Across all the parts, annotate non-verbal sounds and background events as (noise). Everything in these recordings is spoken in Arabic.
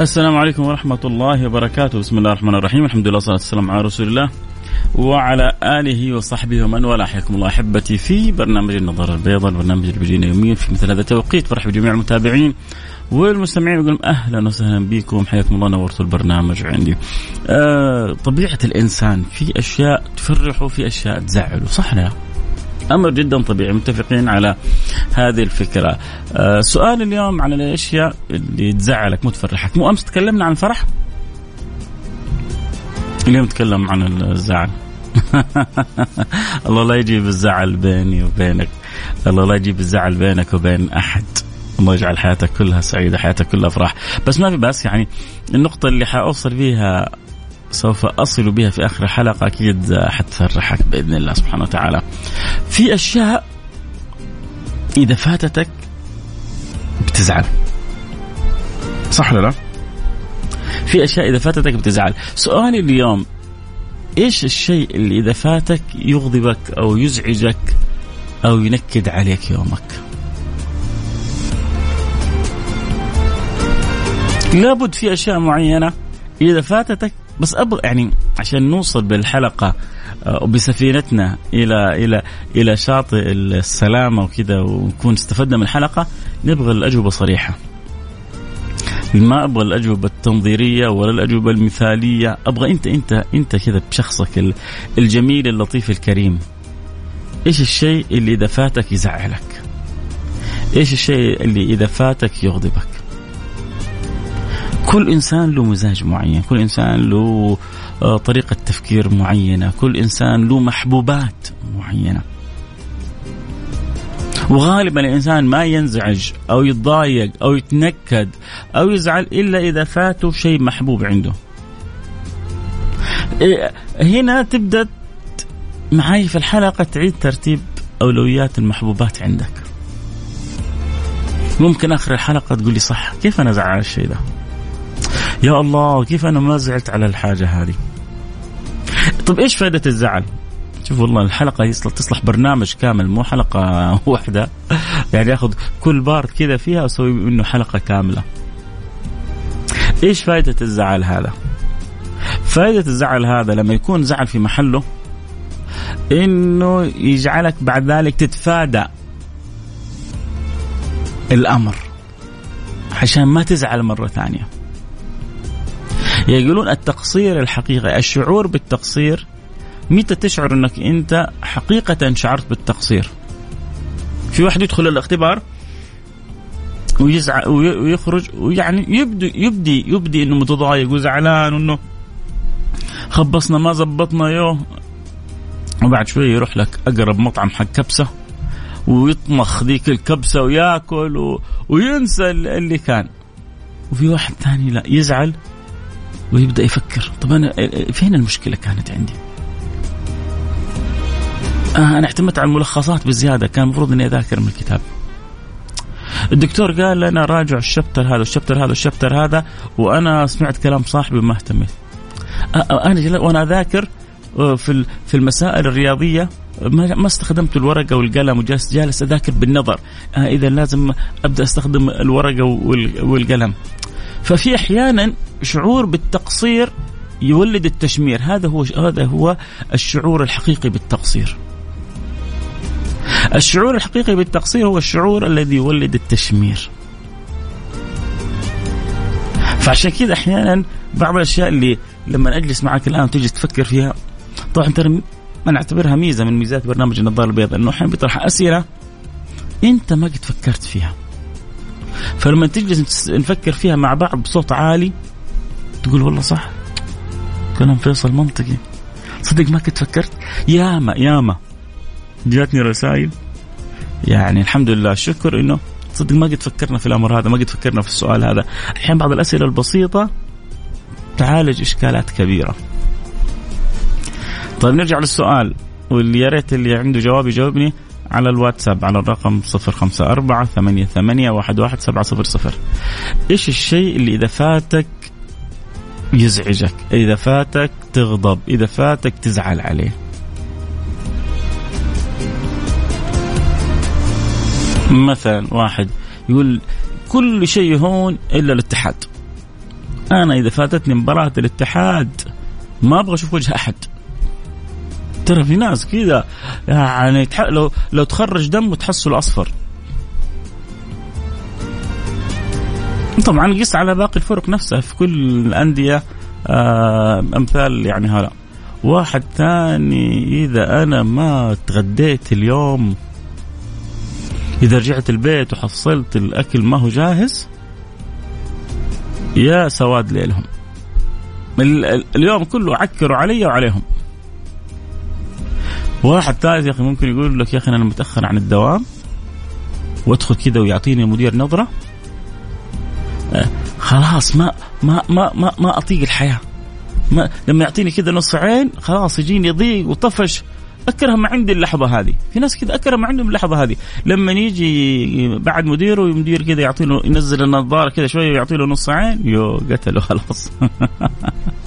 السلام عليكم ورحمة الله وبركاته. بسم الله الرحمن الرحيم. الحمد لله والصلاة والسلام على رسول الله وعلى آله وصحبه ومن والاه. حياكم الله أحبتي في برنامج النظارة البيضاء البرنامج اللي بيجينا يوميا في مثل هذا التوقيت. فرح بجميع المتابعين والمستمعين. يقول أهلا وسهلا بكم. حياكم الله. نورتوا البرنامج عندي. آه طبيعة الإنسان في أشياء تفرحه وفي أشياء تزعله. صح لا؟ أمر جدا طبيعي متفقين على هذه الفكرة. آه سؤال اليوم عن الاشياء اللي تزعلك مو تفرحك، مو أمس تكلمنا عن الفرح؟ اليوم نتكلم عن الزعل. (laughs) الله لا يجيب الزعل بيني وبينك. الله لا يجيب الزعل بينك وبين أحد. الله يجعل حياتك كلها سعيدة حياتك كلها أفراح بس ما في بس يعني النقطة اللي حأوصل فيها سوف أصل بها في آخر الحلقة أكيد حتفرحك بإذن الله سبحانه وتعالى. في أشياء إذا فاتتك بتزعل. صح ولا لا؟ في أشياء إذا فاتتك بتزعل. سؤالي اليوم إيش الشيء اللي إذا فاتك يغضبك أو يزعجك أو ينكد عليك يومك؟ لابد في أشياء معينة إذا فاتتك بس أبغى يعني عشان نوصل بالحلقة وبسفينتنا إلى إلى إلى شاطئ السلامة وكذا ونكون استفدنا من الحلقة نبغى الأجوبة صريحة. ما أبغى الأجوبة التنظيرية ولا الأجوبة المثالية، أبغى انت انت أنت كذا بشخصك الجميل اللطيف الكريم. إيش الشيء اللي إذا فاتك يزعلك؟ إيش الشيء اللي إذا فاتك يغضبك؟ كل إنسان له مزاج معين، كل إنسان له طريقة تفكير معينة، كل إنسان له محبوبات معينة. وغالبا الإنسان ما ينزعج أو يتضايق أو يتنكد أو يزعل إلا إذا فاته شيء محبوب عنده. هنا تبدأ معي في الحلقة تعيد ترتيب أولويات المحبوبات عندك. ممكن آخر الحلقة تقول لي صح كيف أنا زعل الشيء ده؟ يا الله كيف أنا ما زعلت على الحاجة هذه طب إيش فائدة الزعل شوف والله الحلقة يصلح تصلح برنامج كامل مو حلقة (laughs) واحدة يعني آخذ كل بارت كذا فيها واسوي منه حلقة كاملة. إيش فائدة الزعل هذا؟ فائدة الزعل هذا لما يكون زعل في محله إنه يجعلك بعد ذلك تتفادى الأمر عشان ما تزعل مرة ثانية. يقولون التقصير الحقيقي الشعور بالتقصير متى تشعر إنك أنت حقيقة شعرت بالتقصير؟ في واحد يدخل الاختبار ويزعل ويخرج ويعني يبدي يبدي يبدي إنه متضايق وزعلان وإنه خبصنا ما زبطنا يوه. وبعد شوي يروح لك أقرب مطعم حق كبسة ويطمخ ذيك الكبسة وياكل و... وينسى اللي كان. وفي واحد ثاني لا يزعل ويبدأ يفكر طب أنا فين المشكلة كانت عندي؟ آه أنا اعتمدت على الملخصات بزيادة كان المفروض إني أذاكر من الكتاب. الدكتور قال أنا راجع الشابتر هذا والشابتر هذا والشابتر هذا وأنا سمعت كلام صاحبي وما اهتميت. آه أنا وأنا أذاكر في في المسائل الرياضية ما استخدمت الورقة والقلم وجالس جالس أذاكر بالنظر آه إذا لازم أبدأ أستخدم الورقة والقلم ففي أحيانا شعور بالتقصير يولد التشمير. هذا هو هذا هو الشعور الحقيقي بالتقصير. الشعور الحقيقي بالتقصير هو الشعور الذي يولد التشمير. فعشان كذا أحيانا بعض الأشياء اللي لما أجلس معك الآن وتجلس تفكر فيها طبعا ترى أنا أعتبرها ميزة من ميزات برنامج النظارة البيضاء انه أحيانا بيطرح أسئلة أنت ما قد فكرت فيها. فلما تجلس نفكر فيها مع بعض بصوت عالي تقول والله صح. كلام فيصل منطقي. صدق ما كنت فكرت؟ ياما ياما. جاتني رسائل. يعني الحمد لله الشكر إنه صدق ما قد فكرنا في الأمر هذا ما قد فكرنا في السؤال هذا. أحيانا بعض الأسئلة البسيطة تعالج إشكالات كبيرة. طيب نرجع للسؤال واللي يا ريت اللي عنده جواب يجاوبني. على الواتساب على الرقم 054 88 11 700 إيش الشيء اللي إذا فاتك يزعجك؟ إذا فاتك تغضب إذا فاتك تزعل عليه. مثلا واحد يقول كل شيء هون إلا الاتحاد. أنا إذا فاتتني مباراة الاتحاد ما أبغى أشوف وجه أحد. ترى في ناس كذا يعني لو لو تخرج دم وتحصل أصفر. طبعا قيس على باقي الفرق نفسها في كل الأندية آه أمثال يعني هلا واحد ثاني إذا أنا ما تغديت اليوم إذا رجعت البيت وحصلت الأكل ما هو جاهز يا سواد ليلهم. اليوم كله عكروا علي وعليهم. واحد ثالث يا أخي ممكن يقول لك يا أخي أنا متأخر عن الدوام. وادخل كذا ويعطيني المدير نظرة. آه خلاص ما ما ما ما, ما أطيق الحياة. ما لما يعطيني كذا نص عين خلاص يجيني ضيق وطفش. أكره ما عندي اللحظة هذه. في ناس كذا أكره ما عندهم اللحظة هذه. لما يجي بعد مديره ومدير كذا يعطي له ينزل النظارة كذا شوية ويعطي له نص عين يو قتله خلاص. (laughs)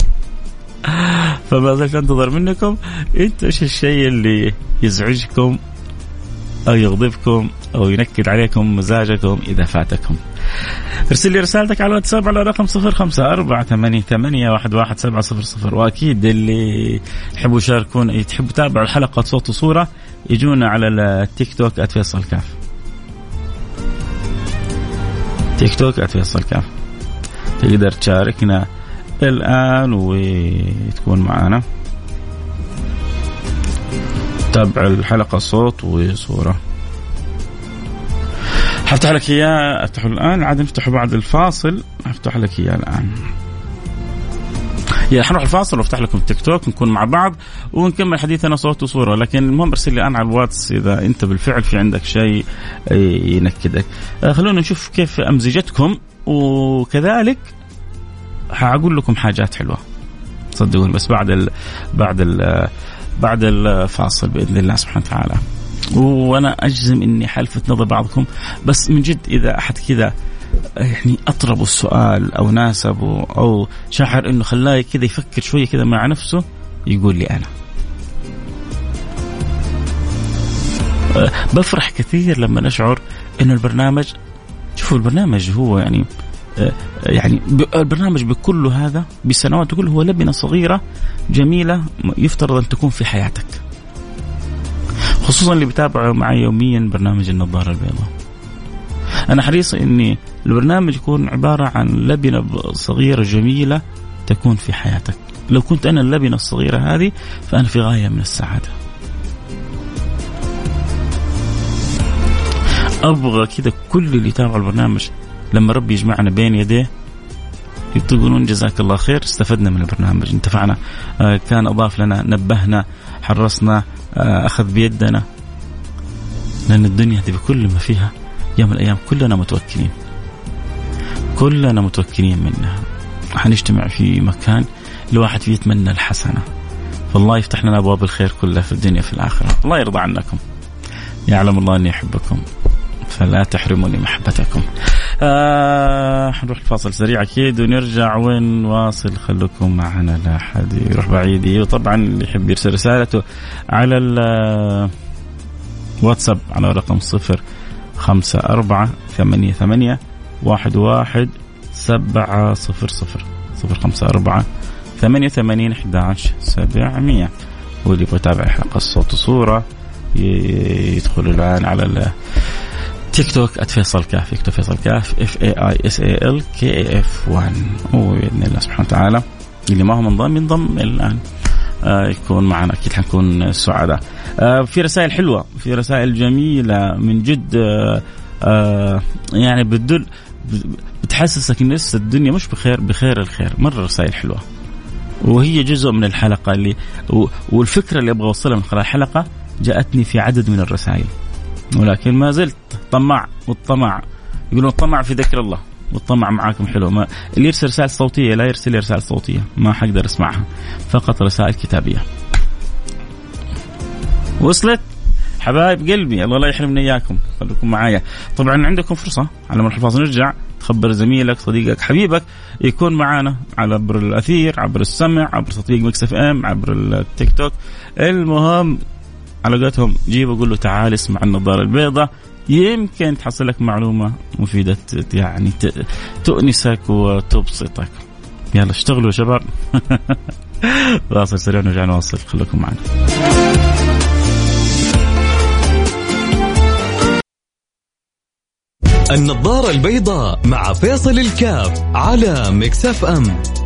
فما زلت أنتظر منكم. إنت إيش الشيء اللي يزعجكم أو يغضبكم أو ينكد عليكم مزاجكم إذا فاتكم؟ ارسل لي رسالتك على الواتساب على رقم صفر خمسة أربعة ثمانية, ثمانية واحد, واحد سبعة صفر صفر. وأكيد اللي يحبوا يشاركون يحبوا يتابعوا الحلقة صوت وصورة يجونا على التيك توك @فيصل كاف. تيك توك @فيصل كاف. تقدر تشاركنا الآن وتكون معنا تابع الحلقة صوت وصورة. حفتح لك إياه أفتحه الآن. عاد نفتحه بعد الفاصل. افتح لك إياه الآن. يا حنروح الفاصل وأفتح لكم تيك توك نكون مع بعض ونكمل حديثنا صوت وصورة. لكن المهم أرسل لي الان على الواتس إذا أنت بالفعل في عندك شيء ينكدك. آه، خلونا نشوف كيف أمزجتكم. وكذلك حأقول لكم حاجات حلوة صدقوني بس بعد ال بعد ال بعد الفاصل بإذن الله سبحانه وتعالى وأنا أجزم إني حلفت نظر بعضكم بس من جد إذا أحد كذا يعني أطرب السؤال أو ناسبه أو شعر إنه خلاه كذا يفكر شوية كذا مع نفسه يقول لي أنا. بفرح كثير لما اشعر إنه البرنامج شوفوا البرنامج هو يعني يعني البرنامج بكل هذا بسنوات كله هو لبنة صغيرة جميلة يفترض أن تكون في حياتك. خصوصا اللي بيتابعوا معي يوميا برنامج النظارة البيضاء. أنا حريص إني البرنامج يكون عبارة عن لبنة صغيرة جميلة تكون في حياتك. لو كنت أنا اللبنة الصغيرة هذه فأنا في غاية من السعادة. أبغى كذا كل اللي يتابعوا البرنامج لما ربي يجمعنا بين يديه يقولون جزاك الله خير استفدنا من البرنامج انتفعنا. آه، كان أضاف لنا نبهنا حرصنا آه، أخذ بيدنا. لأن الدنيا هذه بكل ما فيها يوم من الأيام كلنا متوكلين. كلنا متوكلين منها. حنجتمع في مكان الواحد فيه يتمنى الحسنة. فالله يفتح لنا أبواب الخير كلها في الدنيا في الآخرة. الله يرضى عنكم. يعلم الله أني أحبكم. فلا تحرموني محبتكم. آه حنروح الفاصل سريع أكيد ونرجع ونواصل خليكم معنا لا حد يروح بعيد. وطبعا اللي يحب يرسل رسالته على الواتساب على رقم صفر خمسة أربعة ثمانية ثمانية واحد واحد سبعة صفر صفر. صفر خمسة أربعة ثمانية ثمانين أحد سبعمية. واللي يبغى يتابع حلقة الصوت وصورة يدخل الآن على تيك توك @فيصل كاف يكتب فيصل كاف F A I S A L K A F 1 وباذن الله سبحانه وتعالى اللي ما هو منضم ينضم الآن آه، يكون معنا أكيد حنكون سعداء. آه، في رسائل حلوة، في رسائل جميلة من جد يعني بتدل بتحسسك إن لسه الدنيا مش بخير بخير الخير، مرة رسائل حلوة. وهي جزء من الحلقة اللي والفكرة اللي أبغى أوصلها من خلال الحلقة جاءتني في عدد من الرسائل. ولكن ما زلت طماع والطمع يقولون الطمع في ذكر الله. والطمع معاكم حلو. ما اللي يرسل رسالة صوتية لا يرسل لي رسالة صوتية. ما حقدر أسمعها. فقط رسائل كتابية. وصلت؟ حبايب قلبي الله لا يحرمني إياكم. خليكم معايا. طبعا عندكم فرصة على مر الفاصل نرجع. تخبر زميلك صديقك حبيبك يكون معانا على عبر الأثير عبر السمع عبر تطبيق Mix FM عبر التيك توك. المهم على قولتهم جيب وقول له تعال اسمع النظارة البيضاء يمكن تحصل لك معلومة مفيدة يعني تؤنسك وتبسطك. يلا اشتغلوا يا شباب. (laughs) فاصل سريع نرجع نواصل. خليكم معنا. النظارة البيضاء مع فيصل الكاف على مكسف أم.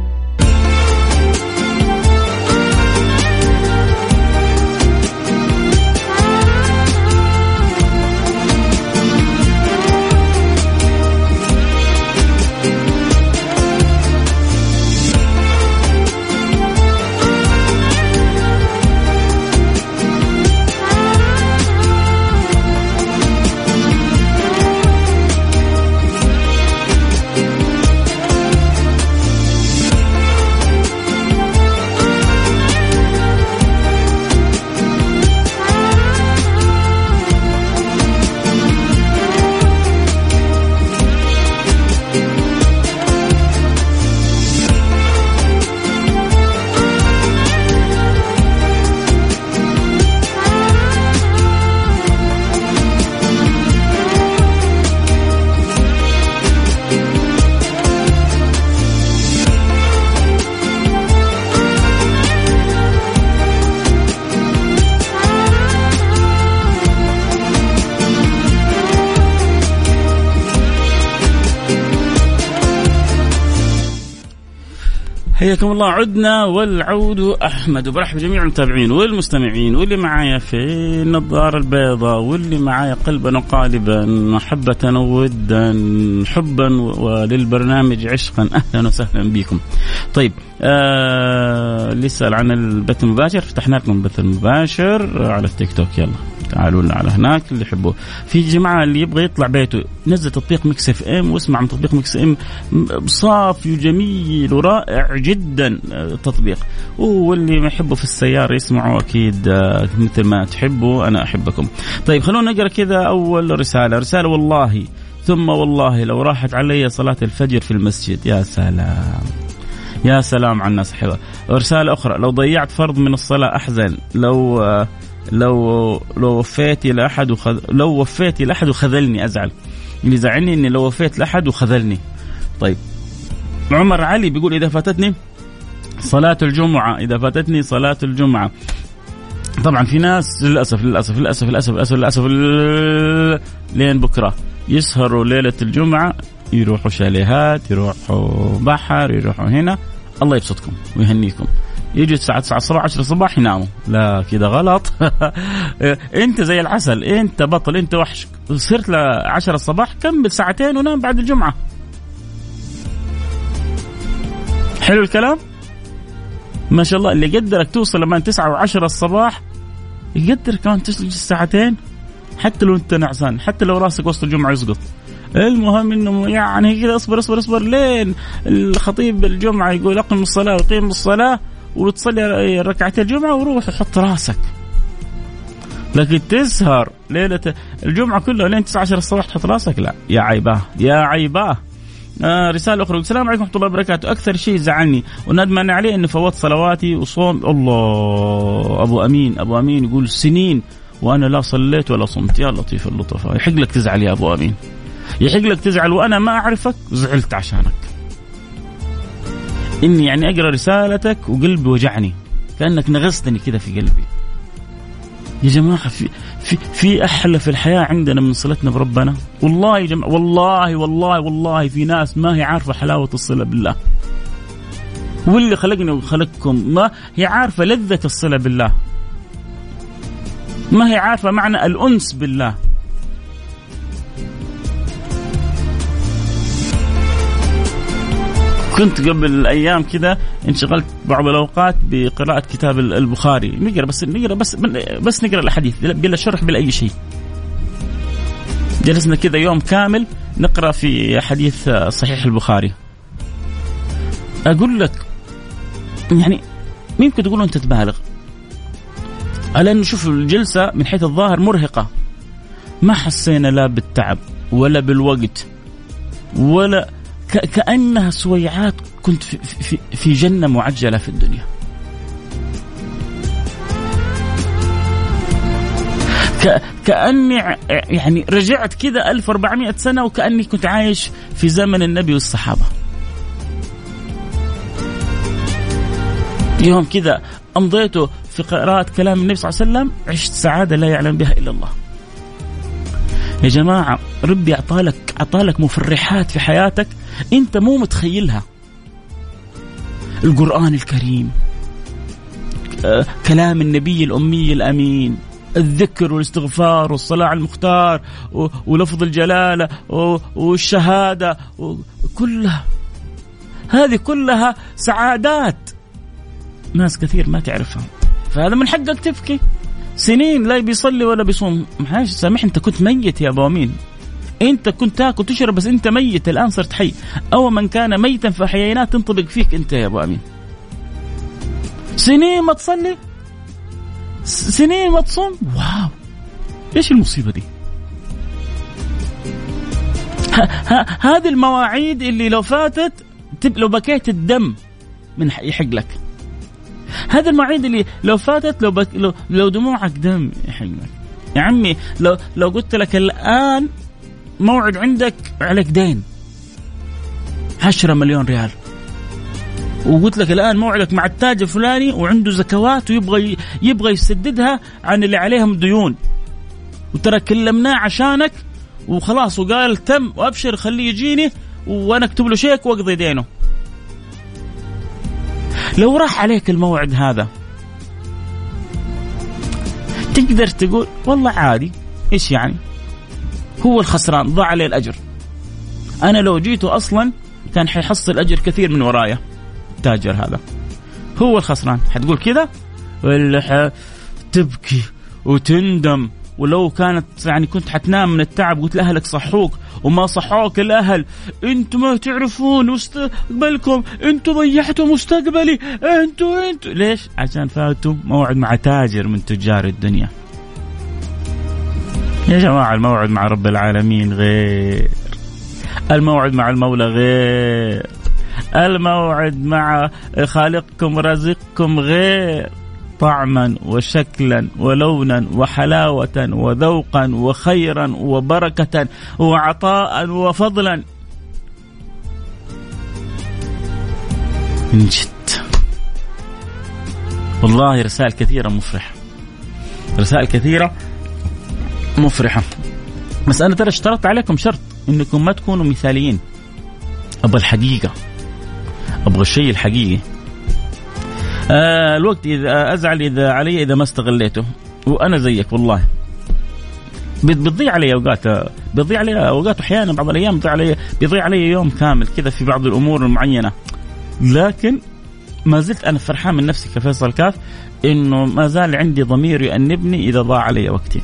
حياكم الله. عدنا والعود أحمد. وبرحب جميع المتابعين والمستمعين واللي معايا في النظارة البيضاء واللي معايا قلبا وقالبا محبة وودا حبا وللبرنامج عشقا. أهلا وسهلا بكم. طيب آه اللي يسأل عن البث المباشر فتحنا لكم البث المباشر على التيك توك. يلا تعالوا لنا على هناك اللي يحبوه. في جماعة اللي يبغى يطلع بيته نزل تطبيق Mix FM واسمع من تطبيق Mix FM صافي وجميل ورائع جدا. التطبيق آه، واللي ما يحبه في السيارة يسمعوا أكيد آه، مثل ما تحبوا أنا أحبكم. طيب خلونا نقرأ كذا أول رسالة. رسالة والله ثم والله لو راحت علي صلاة الفجر في المسجد. يا سلام. يا سلام على الناس حلوة. رسالة أخرى لو ضيعت فرض من الصلاة أحزن. لو آه، لو لو وفيت إلى أحد وخذ لو وفيت إلى أحد وخذلني أزعل. اللي زعلني إني لو وفيت لأحد وخذلني. طيب. عمر علي بيقول إذا فاتتني صلاة الجمعة إذا فاتتني صلاة الجمعة. طبعا في ناس للأسف للأسف للأسف للأسف للأسف, للأسف لين بكرة يسهروا ليلة الجمعة يروحوا شاليهات يروحوا بحر يروحوا هنا. الله يبسطكم ويهنيكم. يجي الساعة 9 الصباح 10 الصباح يناموا. لا كذا غلط. (laughs) أنت زي العسل أنت بطل أنت وحش صرت ل 10 الصباح كمل ساعتين ونام بعد الجمعة. حلو الكلام؟ ما شاء الله اللي يقدرك توصل لما 9 و10 الصباح يقدر كمان تجلس ساعتين حتى لو انت نعسان حتى لو راسك وسط الجمعة يسقط. المهم انه يعني كذا اصبر اصبر اصبر لين الخطيب الجمعة يقول أقم الصلاة وقيم الصلاة وتصلي ركعتي الجمعة وروح وحط راسك. لكن تسهر ليلة الجمعة كلها لين 19 الصباح تحط راسك؟ لا. يا عيباه يا عيباه. آه رسالة أخرى. السلام عليكم ورحمة الله وبركاته. أكثر شيء زعلني وندمان عليه أنه فوت صلواتي وصوم. الله. أبو أمين. أبو أمين يقول سنين وأنا لا صليت ولا صمت. يا لطيف اللطفاء يحق لك تزعل يا أبو أمين. يحق لك تزعل وأنا ما أعرفك. زعلت عشانك. إني يعني أقرأ رسالتك وقلبي وجعني. كأنك نغصتني كذا في قلبي. يا جماعة في في في أحلى في الحياة عندنا من صلتنا بربنا. والله جماعة والله والله والله في ناس ما هي عارفة حلاوة الصلة بالله. واللي خلقني وخلقكم ما هي عارفة لذة الصلة بالله. ما هي عارفة معنى الأنس بالله. كنت قبل أيام كذا انشغلت بعض الأوقات بقراءة كتاب البخاري. نقرأ بس نقرأ بس بس نقرأ الأحاديث بلا شرح بلا أي شيء. جلسنا كذا يوم كامل نقرأ في حديث صحيح البخاري. أقول لك يعني ممكن تقولوا أنت تبالغ؟ لأنه شوف الجلسة من حيث الظاهر مرهقة. ما حسينا لا بالتعب ولا بالوقت ولا كأنها سويعات كنت في, في, في جنة معجلة في الدنيا. كأني يعني رجعت كذا 1400 سنة وكأني كنت عايش في زمن النبي والصحابة. يوم كذا امضيته في قراءة كلام النبي صلى الله عليه وسلم عشت سعادة لا يعلم بها إلا الله. يا جماعة ربي أعطالك أعطالك مفرحات في حياتك أنت مو متخيلها. القرآن الكريم آه، كلام النبي الأمي الأمين الذكر والاستغفار والصلاة على المختار ولفظ الجلالة والشهادة كلها. هذه كلها سعادات. ناس كثير ما تعرفها. فهذا من حقك تبكي سنين لا بيصلي ولا بيصوم. معلش سامح أنت كنت ميت يا أبو أمين. انت كنت تاكل تشرب بس انت ميت الآن صرت حي. أو من كان ميتا فاحييناه تنطبق فيك أنت يا أبو أمين. سنين ما تصلي؟ سنين ما تصوم؟ واو. إيش المصيبة دي؟ هذه المواعيد اللي لو فاتت لو بكيت الدم من يحق لك. هذا المواعيد اللي لو فاتت لو بك لو, لو دموعك دم يا حبيبي يا عمي لو لو قلت لك الآن موعد عندك عليك دين. 10 مليون ريال. وقلت لك الآن موعدك مع التاجر الفلاني وعنده زكوات ويبغى يبغى يسددها عن اللي عليهم ديون. وترى كلمناه عشانك وخلاص وقال تم وأبشر خليه يجيني وأنا أكتب له شيك وأقضي دينه. لو راح عليك الموعد هذا تقدر تقول والله عادي إيش يعني؟ هو الخسران ضاع عليه الأجر. أنا لو جيته أصلا كان حيحصل أجر كثير من ورايا. التاجر هذا. هو الخسران. حتقول كذا؟ ولا تبكي وتندم. ولو كانت يعني كنت حتنام من التعب قلت لأهلك صحوك وما صحوك الأهل. أنتم ما تعرفون مستقبلكم. أنتم ضيعتوا مستقبلي. أنتم أنتم ليش؟ عشان فاتوا موعد مع تاجر من تجار الدنيا. يا جماعة الموعد مع رب العالمين غير. الموعد مع المولى غير. الموعد مع خالقكم رازقكم غير. طعما وشكلا ولونا وحلاوة وذوقا وخيرا وبركة وعطاء وفضلا. من جد. والله رسائل كثيرة مفرحة. رسائل كثيرة. مفرحة. بس أنا ترى اشترطت عليكم شرط إنكم ما تكونوا مثاليين. أبغى الحقيقة. أبغى الشيء الحقيقي. آه الوقت اذا أزعل إذا علي إذا ما استغليته. وأنا زيك والله. بتضيع علي أوقات بتضيع علي أوقات أحيانا بعض الأيام بيضيع علي بيضيع علي يوم كامل كذا في بعض الأمور المعينة. لكن ما زلت أنا فرحان من نفسي كفيصل كاف إنه ما زال عندي ضمير يأنبني إذا ضاع علي وقتي.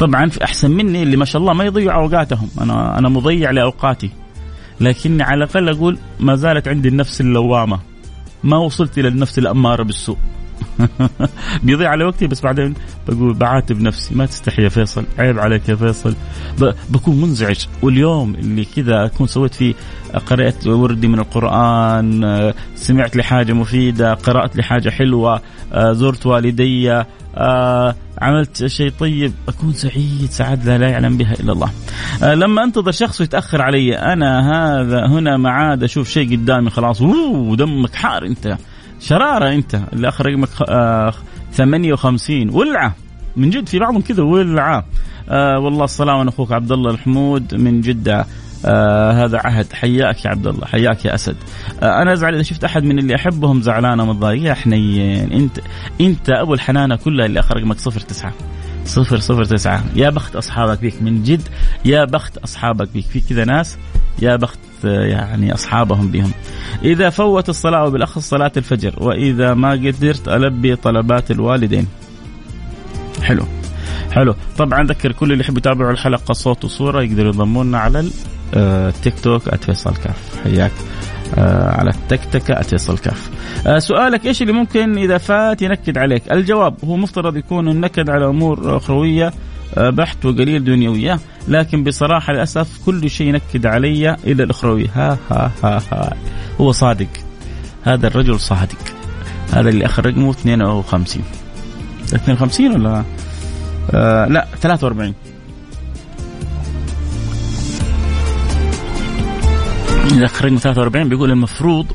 طبعا في أحسن مني اللي ما شاء الله ما يضيعوا أوقاتهم، أنا أنا مضيع لأوقاتي. لكني على الأقل أقول ما زالت عندي النفس اللوامة. ما وصلت إلى النفس الأمارة بالسوء. (laughs) بيضيع على وقتي بس بعدين بقول بعاتب نفسي ما تستحي يا فيصل. عيب عليك يا فيصل. بكون منزعج. واليوم اللي كذا أكون سويت فيه قرأت وردي من القرآن سمعت لي حاجة مفيدة قرأت لي حاجة حلوة زرت والدي آه عملت شيء طيب أكون سعيد سعاده لا يعلم بها إلا الله. آه لما أنتظر شخص يتأخر علي أنا هذا هنا ما عاد أشوف شيء قدامي خلاص ودمك حار أنت شرارة أنت اللي أخر رقمك آه 58 ولعة من جد في بعضهم كذا ولعة. آه والله السلام أنا أخوك عبد الله الحمود من جدة آه هذا عهد. حياك يا عبد الله حياك يا أسد. آه أنا أزعل إذا شفت أحد من اللي أحبهم زعلان ومتضايق يا حنين انت أنت أبو الحنانة كلها اللي أخر رقمك صفر تسعة. صفر صفر تسعة. يا بخت أصحابك بيك من جد. يا بخت أصحابك بيك. في كذا ناس يا بخت يعني أصحابهم بهم إذا فوت الصلاة وبالأخص صلاة الفجر وإذا ما قدرت ألبي طلبات الوالدين. حلو. حلو. طبعا ذكر كل اللي يحب يتابعوا الحلقة صوت وصورة يقدروا ينضمونا على التيك توك @فيصل كاف حياك آه على التكتكة @فيصل كاف آه سؤالك إيش اللي ممكن إذا فات ينكد عليك؟ الجواب هو مفترض يكون النكد على أمور أخروية آه بحت وقليل دنيوية لكن بصراحة للأسف كل شيء ينكد علي الا الأخروية. ها ها ها ها. هو صادق. هذا الرجل صادق. هذا اللي أخر رقمه 52 52 ولا؟ آه لا 43 إذا خرجنا 43 بيقول المفروض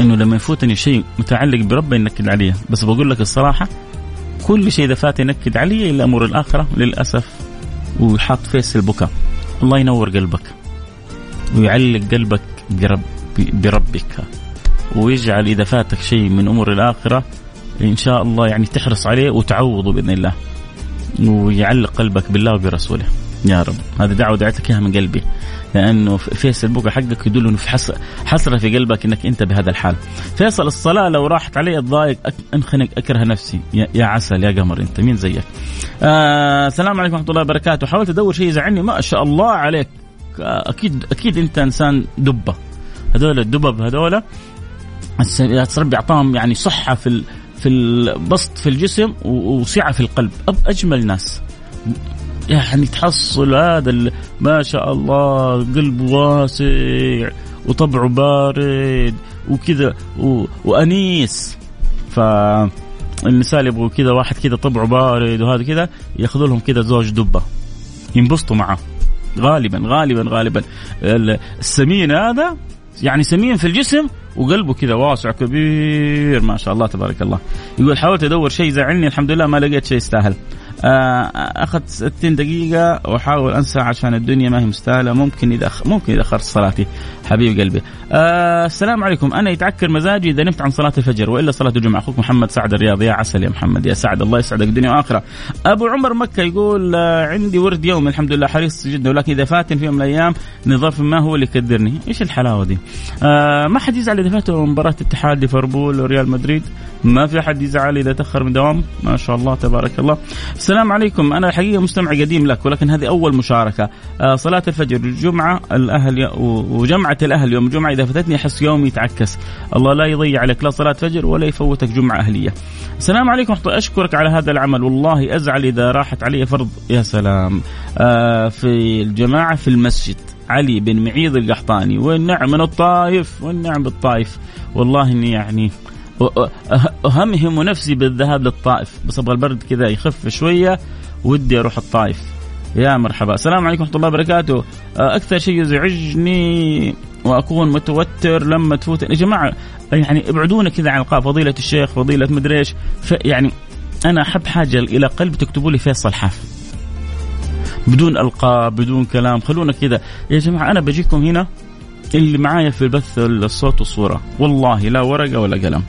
إنه لما يفوتني شيء متعلق بربي ينكد علي بس بقول لك الصراحة كل شيء إذا فات ينكد علي الا أمور الآخرة للأسف ويحط فيس البكاء. الله ينور قلبك ويعلق قلبك برب بربك ويجعل إذا فاتك شيء من أمور الآخرة إن شاء الله يعني تحرص عليه وتعوضه بإذن الله ويعلق قلبك بالله وبرسوله. يا رب. هذه دعوة دعيت لك إياها من قلبي. لأنه فيصل البكاء حقك يدل إنه في حسرة في قلبك إنك أنت بهذا الحال. فيصل الصلاة لو راحت علي اتضايق أنخنق أكره نفسي. يا, عسل يا قمر أنت مين زيك؟ آه السلام عليكم ورحمة الله وبركاته. حاولت أدور شيء يزعلني ما شاء الله عليك. أكيد أكيد أنت إنسان دبة. هذول الدبب هذول ربي أعطاهم يعني صحة في في البسط في الجسم وسعه في القلب. أجمل ناس. يعني تحصل هذا ما شاء الله قلب واسع وطبعه بارد وكذا وأنيس. ف النساء اللي يبغوا كذا واحد كذا طبعه بارد وهذا كذا ياخذوا لهم كذا زوج دبة. ينبسطوا معه. غالبا غالبا غالبا. السمين هذا يعني سمين في الجسم وقلبه كذا واسع كبير ما شاء الله تبارك الله. يقول حاولت أدور شيء يزعلني الحمد لله ما لقيت شيء يستاهل. أخذت 60 دقيقة وأحاول أنسى عشان الدنيا ما هي مستاهلة. ممكن إذا ممكن إذا أخرت صلاتي. حبيب قلبي. آه السلام عليكم. أنا يتعكر مزاجي إذا نمت عن صلاة الفجر وإلا صلاة الجمعة. أخوك محمد سعد الرياض يا عسل يا محمد يا سعد. الله يسعدك دنيا واخرة. أبو عمر مكة يقول آه عندي ورد يوم الحمد لله. حريص جدا. ولكن إذا فاتن في يوم من الأيام نظرف ما هو اللي يكدرني، إيش الحلاوة دي؟ آه ما حد يزعل إذا فاته مباراة اتحاد ليفربول وريال مدريد. ما في حد يزعل إذا تأخر من دوام. ما شاء الله تبارك الله. السلام عليكم. أنا الحقيقة مستمع قديم لك ولكن هذه أول مشاركة. آه صلاة الفجر الجمعة الاهل وجمعة الأهل يوم الجمعه إذا فاتتني أحس يومي يتعكس. الله لا يضيع عليك لا صلاة فجر ولا يفوتك جمعة أهلية. السلام عليكم أشكرك على هذا العمل. والله أزعل إذا راحت علي فرض. يا سلام. آه في الجماعة في المسجد. علي بن معيض القحطاني. والنعم من الطائف. والنعم بالطائف. والله إني يعني أهمهم نفسي بالذهاب للطائف. بس أبغى البرد كذا يخف شوية. ودي أروح الطائف. يا مرحبا. السلام عليكم ورحمة الله وبركاته. أكثر شيء يزعجني وأكون متوتر لما تفوت. يا جماعة يعني ابعدونا كذا عن القاف. فضيلة الشيخ فضيلة مدري إيش. يعني أنا أحب حاجة إلى قلب تكتبوا لي فيصل حاف بدون ألقاب بدون كلام. خلونا كذا. يا جماعة أنا بجيكم هنا اللي معايا في البث الصوت والصورة. والله لا ورقة ولا قلم.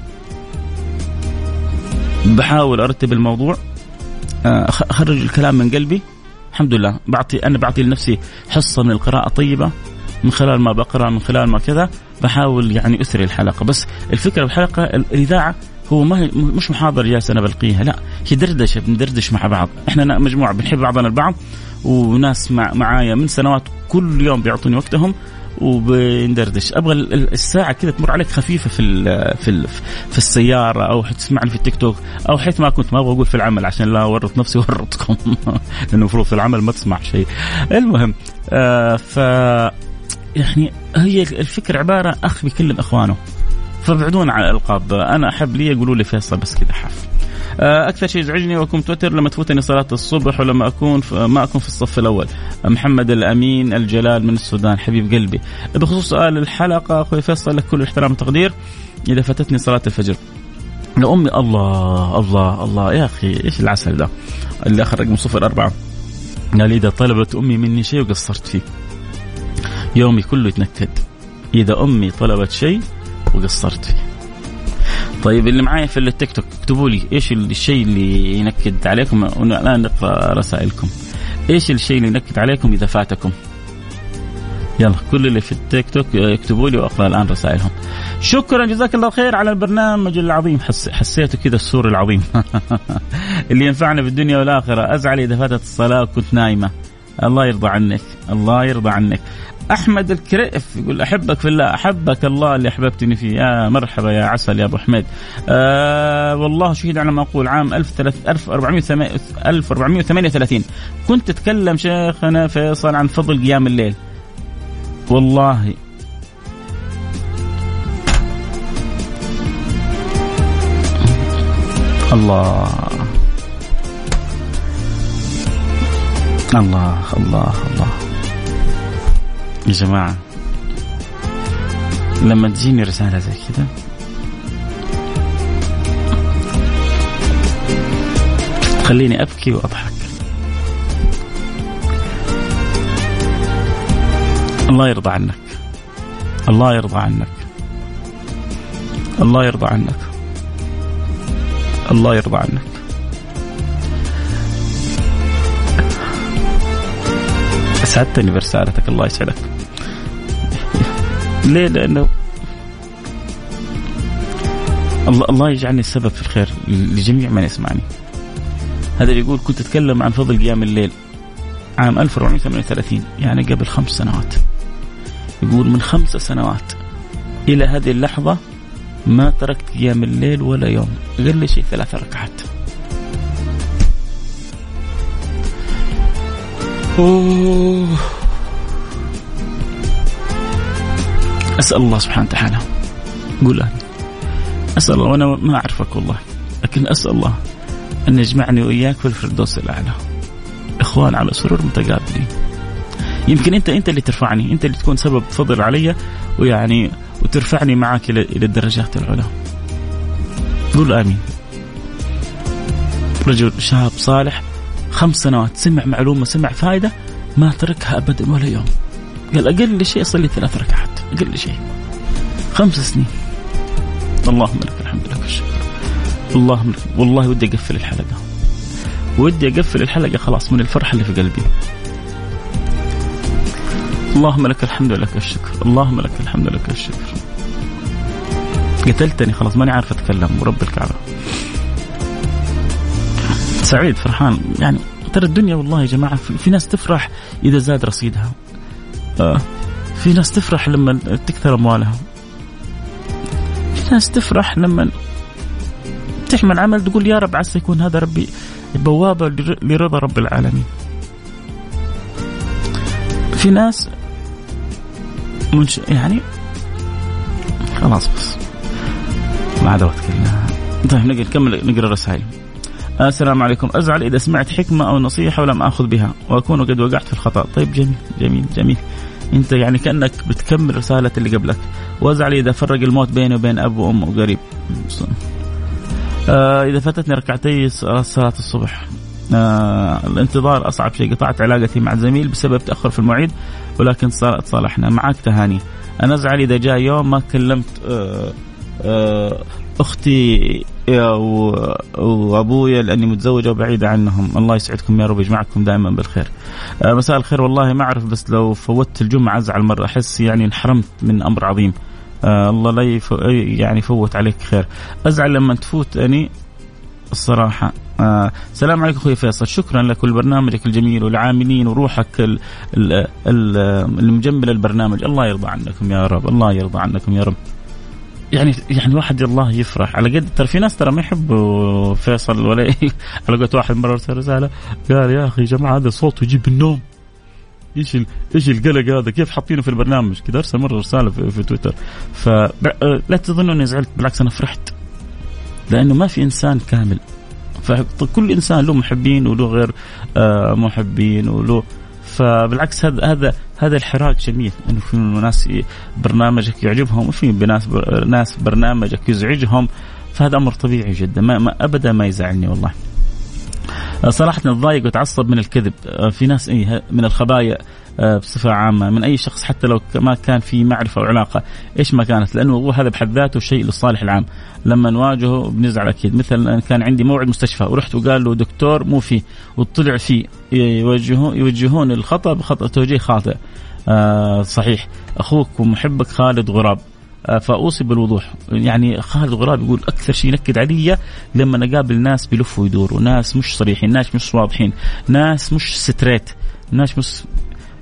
بحاول أرتب الموضوع. آه، أخرج الكلام من قلبي. الحمد لله. بعطي أنا بعطي لنفسي حصة من القراءة طيبه من خلال ما بقرأ من خلال ما كذا بحاول يعني أثري الحلقة. بس الفكرة بالحلقة الإذاعة هو ما مش محاضره جالسه أنا بلقيها لا هي دردشة بندردش مع بعض. إحنا مجموعة بنحب بعضنا البعض وناس مع معايا من سنوات كل يوم بيعطوني وقتهم وبندردش. أبغى الساعة كذا تمر عليك خفيفة في ال في ال في السيارة أو تسمعني في التيك توك أو حيث ما كنت ما أبغى أقول في العمل عشان لا أورط نفسي (laughs) وأورطكم. لأنه المفروض في العمل ما تسمع شيء. المهم آه ف يعني هي الفكرة عبارة أخ بيكلم إخوانه. فابعدونا عن الألقاب. أنا أحب لي يقولوا لي فيصل بس كذا حاف آه، أكثر شيء يزعجني وأكون متوتر لما تفوتني صلاة الصبح ولما أكون ما أكون في الصف الأول. محمد الأمين الجلال من السودان حبيب قلبي. بخصوص سؤال الحلقة أخوي فيصل لك كل احترام وتقدير. إذا فاتتني صلاة الفجر. لأمي الله الله الله. يا أخي إيش العسل ده؟ اللي آخر رقم صفر أربعة. قال إذا طلبت أمي مني شيء وقصرت فيه. يومي كله يتنكد. إذا أمي طلبت شيء وقصرت فيه. طيب اللي معايا في التيك توك اكتبوا لي إيش الشيء اللي ينكد عليكم؟ الان نقرأ رسائلكم. إيش الشيء اللي ينكد عليكم إذا فاتكم؟ يلا كل اللي في التيك توك يكتبوا لي وأقرأ الآن رسائلهم. شكرا جزاك الله خير على البرنامج العظيم. حس حسيته كذا السور العظيم. (laughs) اللي ينفعنا في الدنيا والآخرة. أزعل إذا فاتت الصلاة وكنت نايمة. الله يرضى عنك الله يرضى عنك. أحمد الكريف يقول أحبك في الله أحبك الله اللي أحببتني فيه. يا مرحبا يا عسل يا أبو حميد. آه والله شهيد على ما أقول عام 1438 كنت أتكلم شيخنا فيصل عن فضل قيام الليل. والله. الله. الله الله الله. يا جماعة لما تجيني رسالة زي كذا تخليني أبكي وأضحك. الله يرضى عنك. الله يرضى عنك. الله يرضى عنك. الله يرضى عنك. اسعدتني برسالتك الله يسعدك. ليه؟ لأنه الله الله يجعلني السبب في الخير لجميع من يسمعني. هذا يقول كنت أتكلم عن فضل قيام الليل عام 1438 يعني قبل خمس سنوات. يقول من خمس سنوات إلى هذه اللحظة ما تركت قيام الليل ولا يوم أقل شيء ثلاث ركعات. أوه. أسأل الله سبحانه وتعالى. قول آمين. أسأل الله وأنا ما أعرفك والله لكن أسأل الله أن يجمعني وإياك في الفردوس الأعلى. إخوان على سرور متقابلين. يمكن أنت أنت اللي ترفعني أنت اللي تكون سبب فضل علي ويعني وترفعني معك إلى الدرجات العلى. قول آمين. رجل شاب صالح خمس سنوات سمع معلومة سمع فائدة ما تركها ابدا ولا يوم. قال أقل شيء أصلي ثلاث ركعات أقل شيء. خمس سنين. اللهم لك الحمد لك الشكر. اللهم والله ودي أقفل الحلقة. ودي أقفل الحلقة خلاص من الفرحة اللي في قلبي. اللهم لك الحمد ولك الشكر. اللهم لك الحمد ولك الشكر. قتلتني خلاص ماني عارف أتكلم ورب الكعبة. سعيد فرحان. يعني ترى الدنيا والله يا جماعة في, في ناس تفرح إذا زاد رصيدها. آه. في ناس تفرح لما تكثر أموالها. في ناس تفرح لما تحمل عمل تقول يا رب عسى يكون هذا ربي بوابة لرضا رب العالمين. في ناس منش... يعني خلاص بس. ما عاد وقت كلها. طيب نكمل نقرأ الرسائل. السلام عليكم. أزعل إذا سمعت حكمة أو نصيحة ولم آخذ بها وأكون قد وقعت في الخطأ. طيب جميل جميل جميل. أنت يعني كأنك بتكمل رسالة اللي قبلك. وأزعل إذا فرق الموت بيني وبين أب وأم وقريب. آه إذا فاتتني ركعتي صلاة الصبح. آه الانتظار أصعب شيء. قطعت علاقتي مع زميل بسبب تأخر في المواعيد ولكن تصالحنا معك تهاني. أنا أزعل إذا جاء يوم ما كلمت آه آه أختي وأبويا لأني متزوجة وبعيدة عنهم. الله يسعدكم يا رب يجمعكم دائما بالخير. آه مساء الخير. والله ما أعرف بس لو فوتت الجمعة أزعل مرة. أحس يعني انحرمت من أمر عظيم. آه الله لا يف... يعني يفوت عليك خير. أزعل لما تفوتني الصراحة. آه السلام عليكم أخوي فيصل. شكرا لك ولبرنامجك الجميل والعاملين وروحك ال ال ال المجمل البرنامج. الله يرضى عنكم يا رب. الله يرضى عنكم يا رب. يعني يعني واحد الله يفرح. على قد ترى في ناس ترى ما يحبوا فيصل ولا (laughs) على قد واحد مرة ارسل رسالة قال يا أخي يا جماعة هذا صوت يجيب النوم. إيش إيش القلق هذا؟ كيف حاطينه في البرنامج؟ كذا أرسل مرة رسالة في, في تويتر. فلا تظنوا إني زعلت بالعكس أنا فرحت. لأنه ما في إنسان كامل. فكل إنسان له محبين وله غير آه، محبين وله فبالعكس هذا هذا هذا الحراك جميل إنه في ناس برنامجك يعجبهم وفي ناس ناس برنامجك يزعجهم فهذا أمر طبيعي جدا ما, ما ابدا ما يزعلني والله. صراحة نتضايق وتعصب من الكذب. في ناس إيه من الخبايا بصفة عامة من أي شخص حتى لو ما كان في معرفة أو علاقة. إيش ما كانت؟ لأنه هو هذا بحد ذاته شيء للصالح العام. لما نواجهه بنزعل أكيد. مثل كان عندي موعد مستشفى ورحت وقال له دكتور مو فيه وطلع فيه يوجهون يوجهون الخطأ بخطأ توجيه خاطئ. آه صحيح. أخوك ومحبك خالد غراب. آه، فأوصي بالوضوح يعني خالد غراب يقول أكثر شيء ينكد علي لما اقابل ناس بيلفوا ويدوروا ناس مش صريحين ناس مش واضحين ناس مش straight ناس مش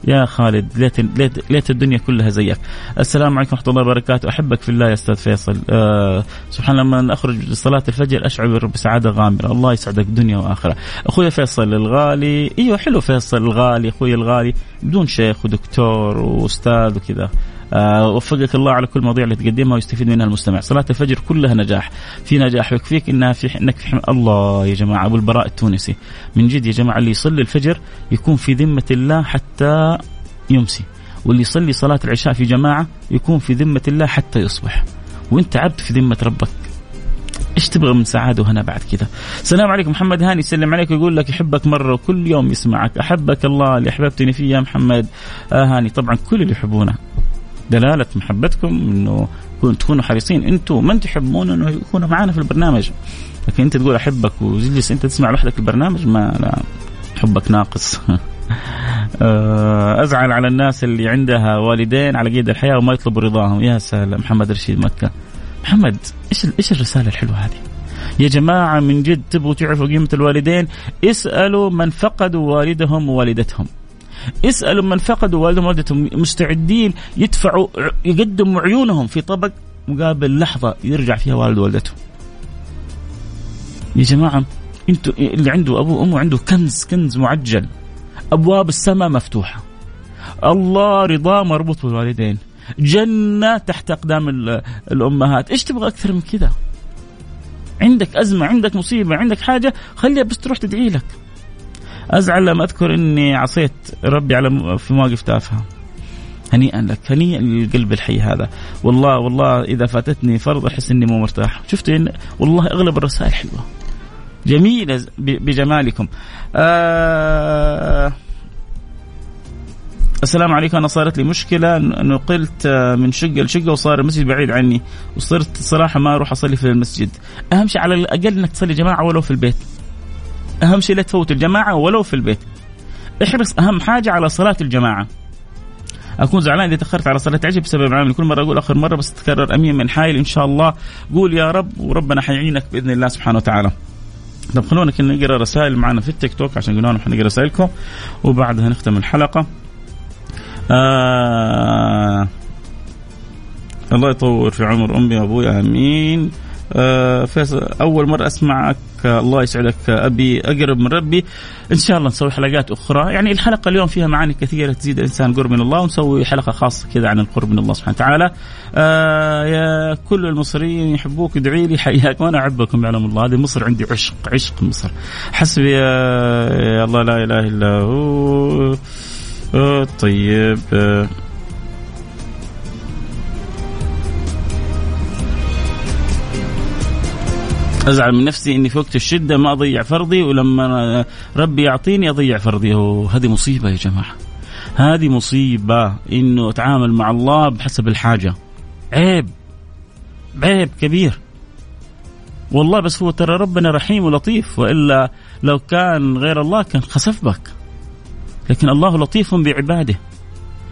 يا خالد ليت ليت, ليت الدنيا كلها زيك. السلام عليكم ورحمة الله وبركاته، أحبك في الله يا أستاذ فيصل. أه سبحان الله لما أخرج لصلاه الفجر أشعر بسعادة غامرة، الله يسعدك دنيا وآخرة. أخوي فيصل الغالي، أيوه حلو فيصل الغالي، أخوي الغالي بدون شيخ ودكتور وأستاذ وكذا. آه وفقك الله على كل المواضيع اللي تقدمها ويستفيد منها المستمع. صلاة الفجر كلها نجاح. في نجاح ويكفيك إنها في إنك في حم... الله يا جماعة ابو البراء التونسي. من جد يا جماعة اللي يصلي الفجر يكون في ذمة الله حتى يمسي. واللي يصلي صلاة العشاء في جماعة يكون في ذمة الله حتى يصبح. وأنت عبد في ذمة ربك. إيش تبغى من سعادة وهنا بعد كذا السلام عليكم محمد هاني يسلم عليك ويقول لك يحبك مرة وكل يوم يسمعك. أحبك الله اللي أحببتني فيه يا محمد. آه هاني طبعا كل اللي يحبونه. دلالة محبتكم إنه تكونوا حريصين. أنتم من تحبون إنه يكونوا معنا في البرنامج؟ لكن أنت تقول أحبك وجلس أنت تسمع لوحدك البرنامج؟ ما لا. حبك ناقص. (laughs) آه، أزعل على الناس اللي عندها والدين على قيد الحياة وما يطلبوا رضاهم. يا سلام. محمد رشيد مكة. محمد إيش إيش الرسالة الحلوة هذه؟ يا جماعة من جد تبغوا تعرفوا قيمة الوالدين؟ اسألوا من فقدوا والدهم ووالدتهم. اسألوا من فقدوا والدهم ووالدتهم مستعدين يدفعوا يقدموا عيونهم في طبق مقابل لحظة يرجع فيها والد والدته يا جماعة أنتوا اللي عنده ابوه وأمه عنده كنز كنز معجل. أبواب السماء مفتوحة. الله رضاه مربوط بالوالدين. جنة تحت أقدام الأمهات. إيش تبغى أكثر من كذا؟ عندك أزمة عندك مصيبة عندك حاجة خليها بس تروح تدعي لك. أزعل لما أذكر إني عصيت ربي على في مواقف تافهة. هنيئا لك هنيئا للقلب الحي هذا. والله والله إذا فاتتني فرض أحس إني مو مرتاح. شفت إن والله أغلب الرسائل حلوة. جميلة بجمالكم. آه السلام عليكم. أنا صارت لي مشكلة. نقلت من شقة لشقة وصار المسجد بعيد عني. وصرت صراحة ما أروح أصلي في المسجد. أهم شيء على الأقل إنك تصلي جماعة ولو في البيت. أهم شيء لا تفوت الجماعة ولو في البيت. احرص أهم حاجة على صلاة الجماعة. أكون زعلان إذا تأخرت على صلاة العشاء بسبب عامل كل مرة أقول آخر مرة بس تكرر أمين من حايل إن شاء الله. قول يا رب وربنا حيعينك بإذن الله سبحانه وتعالى. طب خلونا كنا نقرأ رسائل معنا في التيك توك عشان قلنا لهم حنقرا رسائلكم. وبعدها نختم الحلقة. آه الله يطول في عمر أمي وأبوي. آمين. فيصل أول مرة أسمعك الله يسعدك أبي أقرب من ربي. إن شاء الله نسوي حلقات أخرى. يعني الحلقة اليوم فيها معاني كثيرة تزيد الإنسان قرب من الله ونسوي حلقة خاصة كذا عن القرب من الله سبحانه وتعالى. آه يا كل المصريين يحبوك ادعي لي حياك وأنا أحبكم يعلم الله. هذه مصر عندي عشق عشق مصر. حسبي يا الله لا إله إلا هو. آه طيب أزعل من نفسي إني في وقت الشدة ما أضيع فرضي ولما ربي يعطيني أضيع فرضي. هذه مصيبة يا جماعة. هذه مصيبة إنه أتعامل مع الله بحسب الحاجة. عيب عيب كبير. والله بس هو ترى ربنا رحيم ولطيف وإلا لو كان غير الله كان خسف بك. لكن الله لطيف بعباده.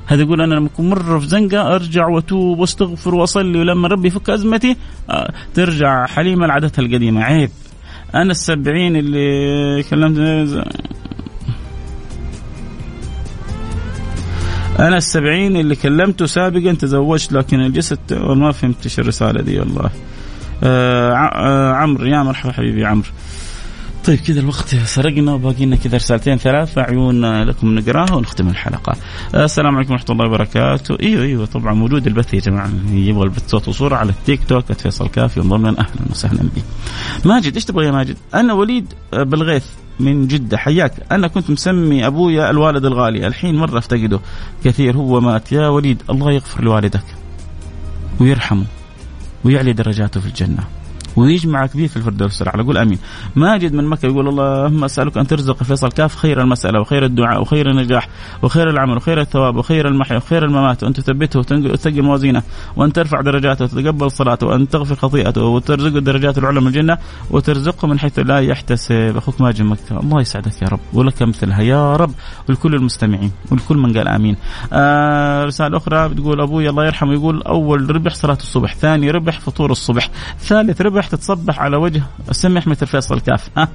هذا يقول أنا لما أكون مره في زنقة أرجع وأتوب وأستغفر وأصلي ولما ربي يفك أزمتي آه، ترجع حليمة لعادتها القديمة. عيب. أنا السبعين اللي كلمت أنا السبعين اللي كلمته سابقا تزوجت لكن الجسد ما فهمت إيش الرسالة دي والله. آه, آه، عمرو يا مرحبا حبيبي عمرو. طيب كذا الوقت سرقنا وباقي لنا كذا رسالتين ثلاثة عيون لكم نقراها ونختم الحلقة. السلام عليكم ورحمة الله وبركاته. إيوه إيوه طبعا موجود البث يا جماعة يبغى البث صوت وصورة على التيك توك فيصل كافي انضم لنا أهلا وسهلا به. ماجد إيش تبغى يا ماجد؟ أنا وليد بالغيث من جدة حياك أنا كنت مسمي أبويا الوالد الغالي الحين مرة أفتقده كثير هو مات يا وليد الله يغفر لوالدك ويرحمه ويعلي درجاته في الجنة ويجمعك به في الفردوس الاعلى قول أمين. ماجد من مكة يقول اللهم أسألك أن ترزق فيصل كاف خير المسألة وخير الدعاء وخير النجاح وخير العمل وخير الثواب وخير المحيا وخير الممات وأن تثبته وتثقل موازينه وأن ترفع درجاته وتتقبل صلاته وأن تغفر خطيئته وترزقه الدرجات العلى من الجنة وترزقه من حيث لا يحتسب. أخوك ماجد مكة الله يسعدك يا رب. ولك مثلها يا رب ولكل المستمعين ولكل من قال آمين. آه رسالة أخرى بتقول أبوي الله يرحمه يقول أول ربح صلاة الصبح ثاني ربح فطور الصبح ثالث ربح تتصبح على وجه السمح مثل فيصل كاف (laughs)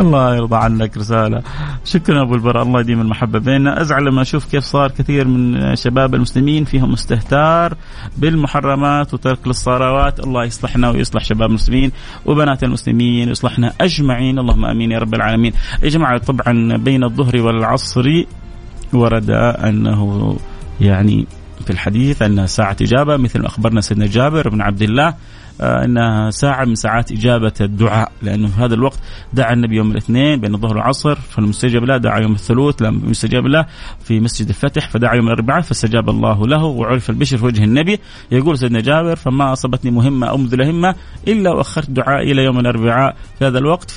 الله يرضى عنك رسالة. شكرا أبو البراء الله يديم المحبة بيننا. أزعل لما أشوف كيف صار كثير من شباب المسلمين فيهم مستهتار بالمحرمات وترك للصلوات. الله يصلحنا ويصلح شباب المسلمين وبنات المسلمين ويصلحنا أجمعين. اللهم آمين يا رب العالمين. يا جماعة طبعا بين الظهر والعصر ورد أنه يعني في الحديث أنها ساعة إجابة مثل ما أخبرنا سيدنا جابر بن عبد الله إنها ساعة من ساعات إجابة الدعاء لأنه في هذا الوقت دعا النبي يوم الاثنين بين الظهر والعصر فالمستجاب له دعا يوم الثلوث لم يستجاب له في مسجد الفتح فدعا يوم الأربعاء فاستجاب الله له وعرف البشر في وجه النبي يقول سيدنا جابر فما أصابتني مهمة أو مذل همه إلا وأخرت دعائي إلى يوم الأربعاء في هذا الوقت.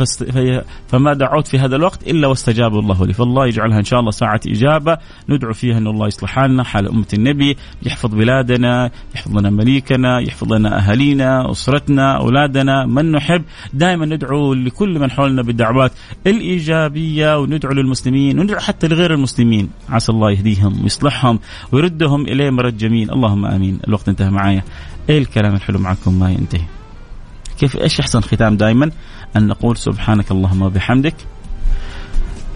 فما دعوت في هذا الوقت إلا واستجاب الله لي فالله يجعلها إن شاء الله ساعة إجابة ندعو فيها إن الله يصلح حالنا حال أمة النبي يحفظ بلادنا يحفظ لنا مليكنا يحفظ لنا أهالينا أسرتنا أولادنا من نحب. دائما ندعو لكل من حولنا بالدعوات الإيجابية وندعو للمسلمين وندعو حتى لغير المسلمين. عسى الله يهديهم ويصلحهم ويردهم إليه مرد جميل. اللهم آمين. الوقت انتهى معايا. إيه الكلام الحلو معكم؟ ما ينتهي. كيف؟ إيش أحسن ختام دائما؟ أن نقول سبحانك اللهم وبحمدك.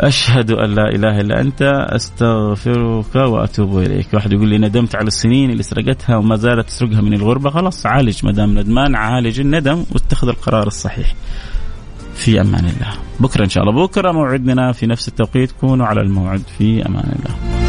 أشهد أن لا إله إلا أنت أستغفرك وأتوب إليك. واحد يقول لي ندمت على السنين اللي سرقتها وما زالت تسرقها من الغربة. خلاص عالج ما دام ندمان عالج الندم واتخذ القرار الصحيح. في أمان الله. بكرة إن شاء الله. بكرة موعدنا في نفس التوقيت. كونوا على الموعد. في أمان الله.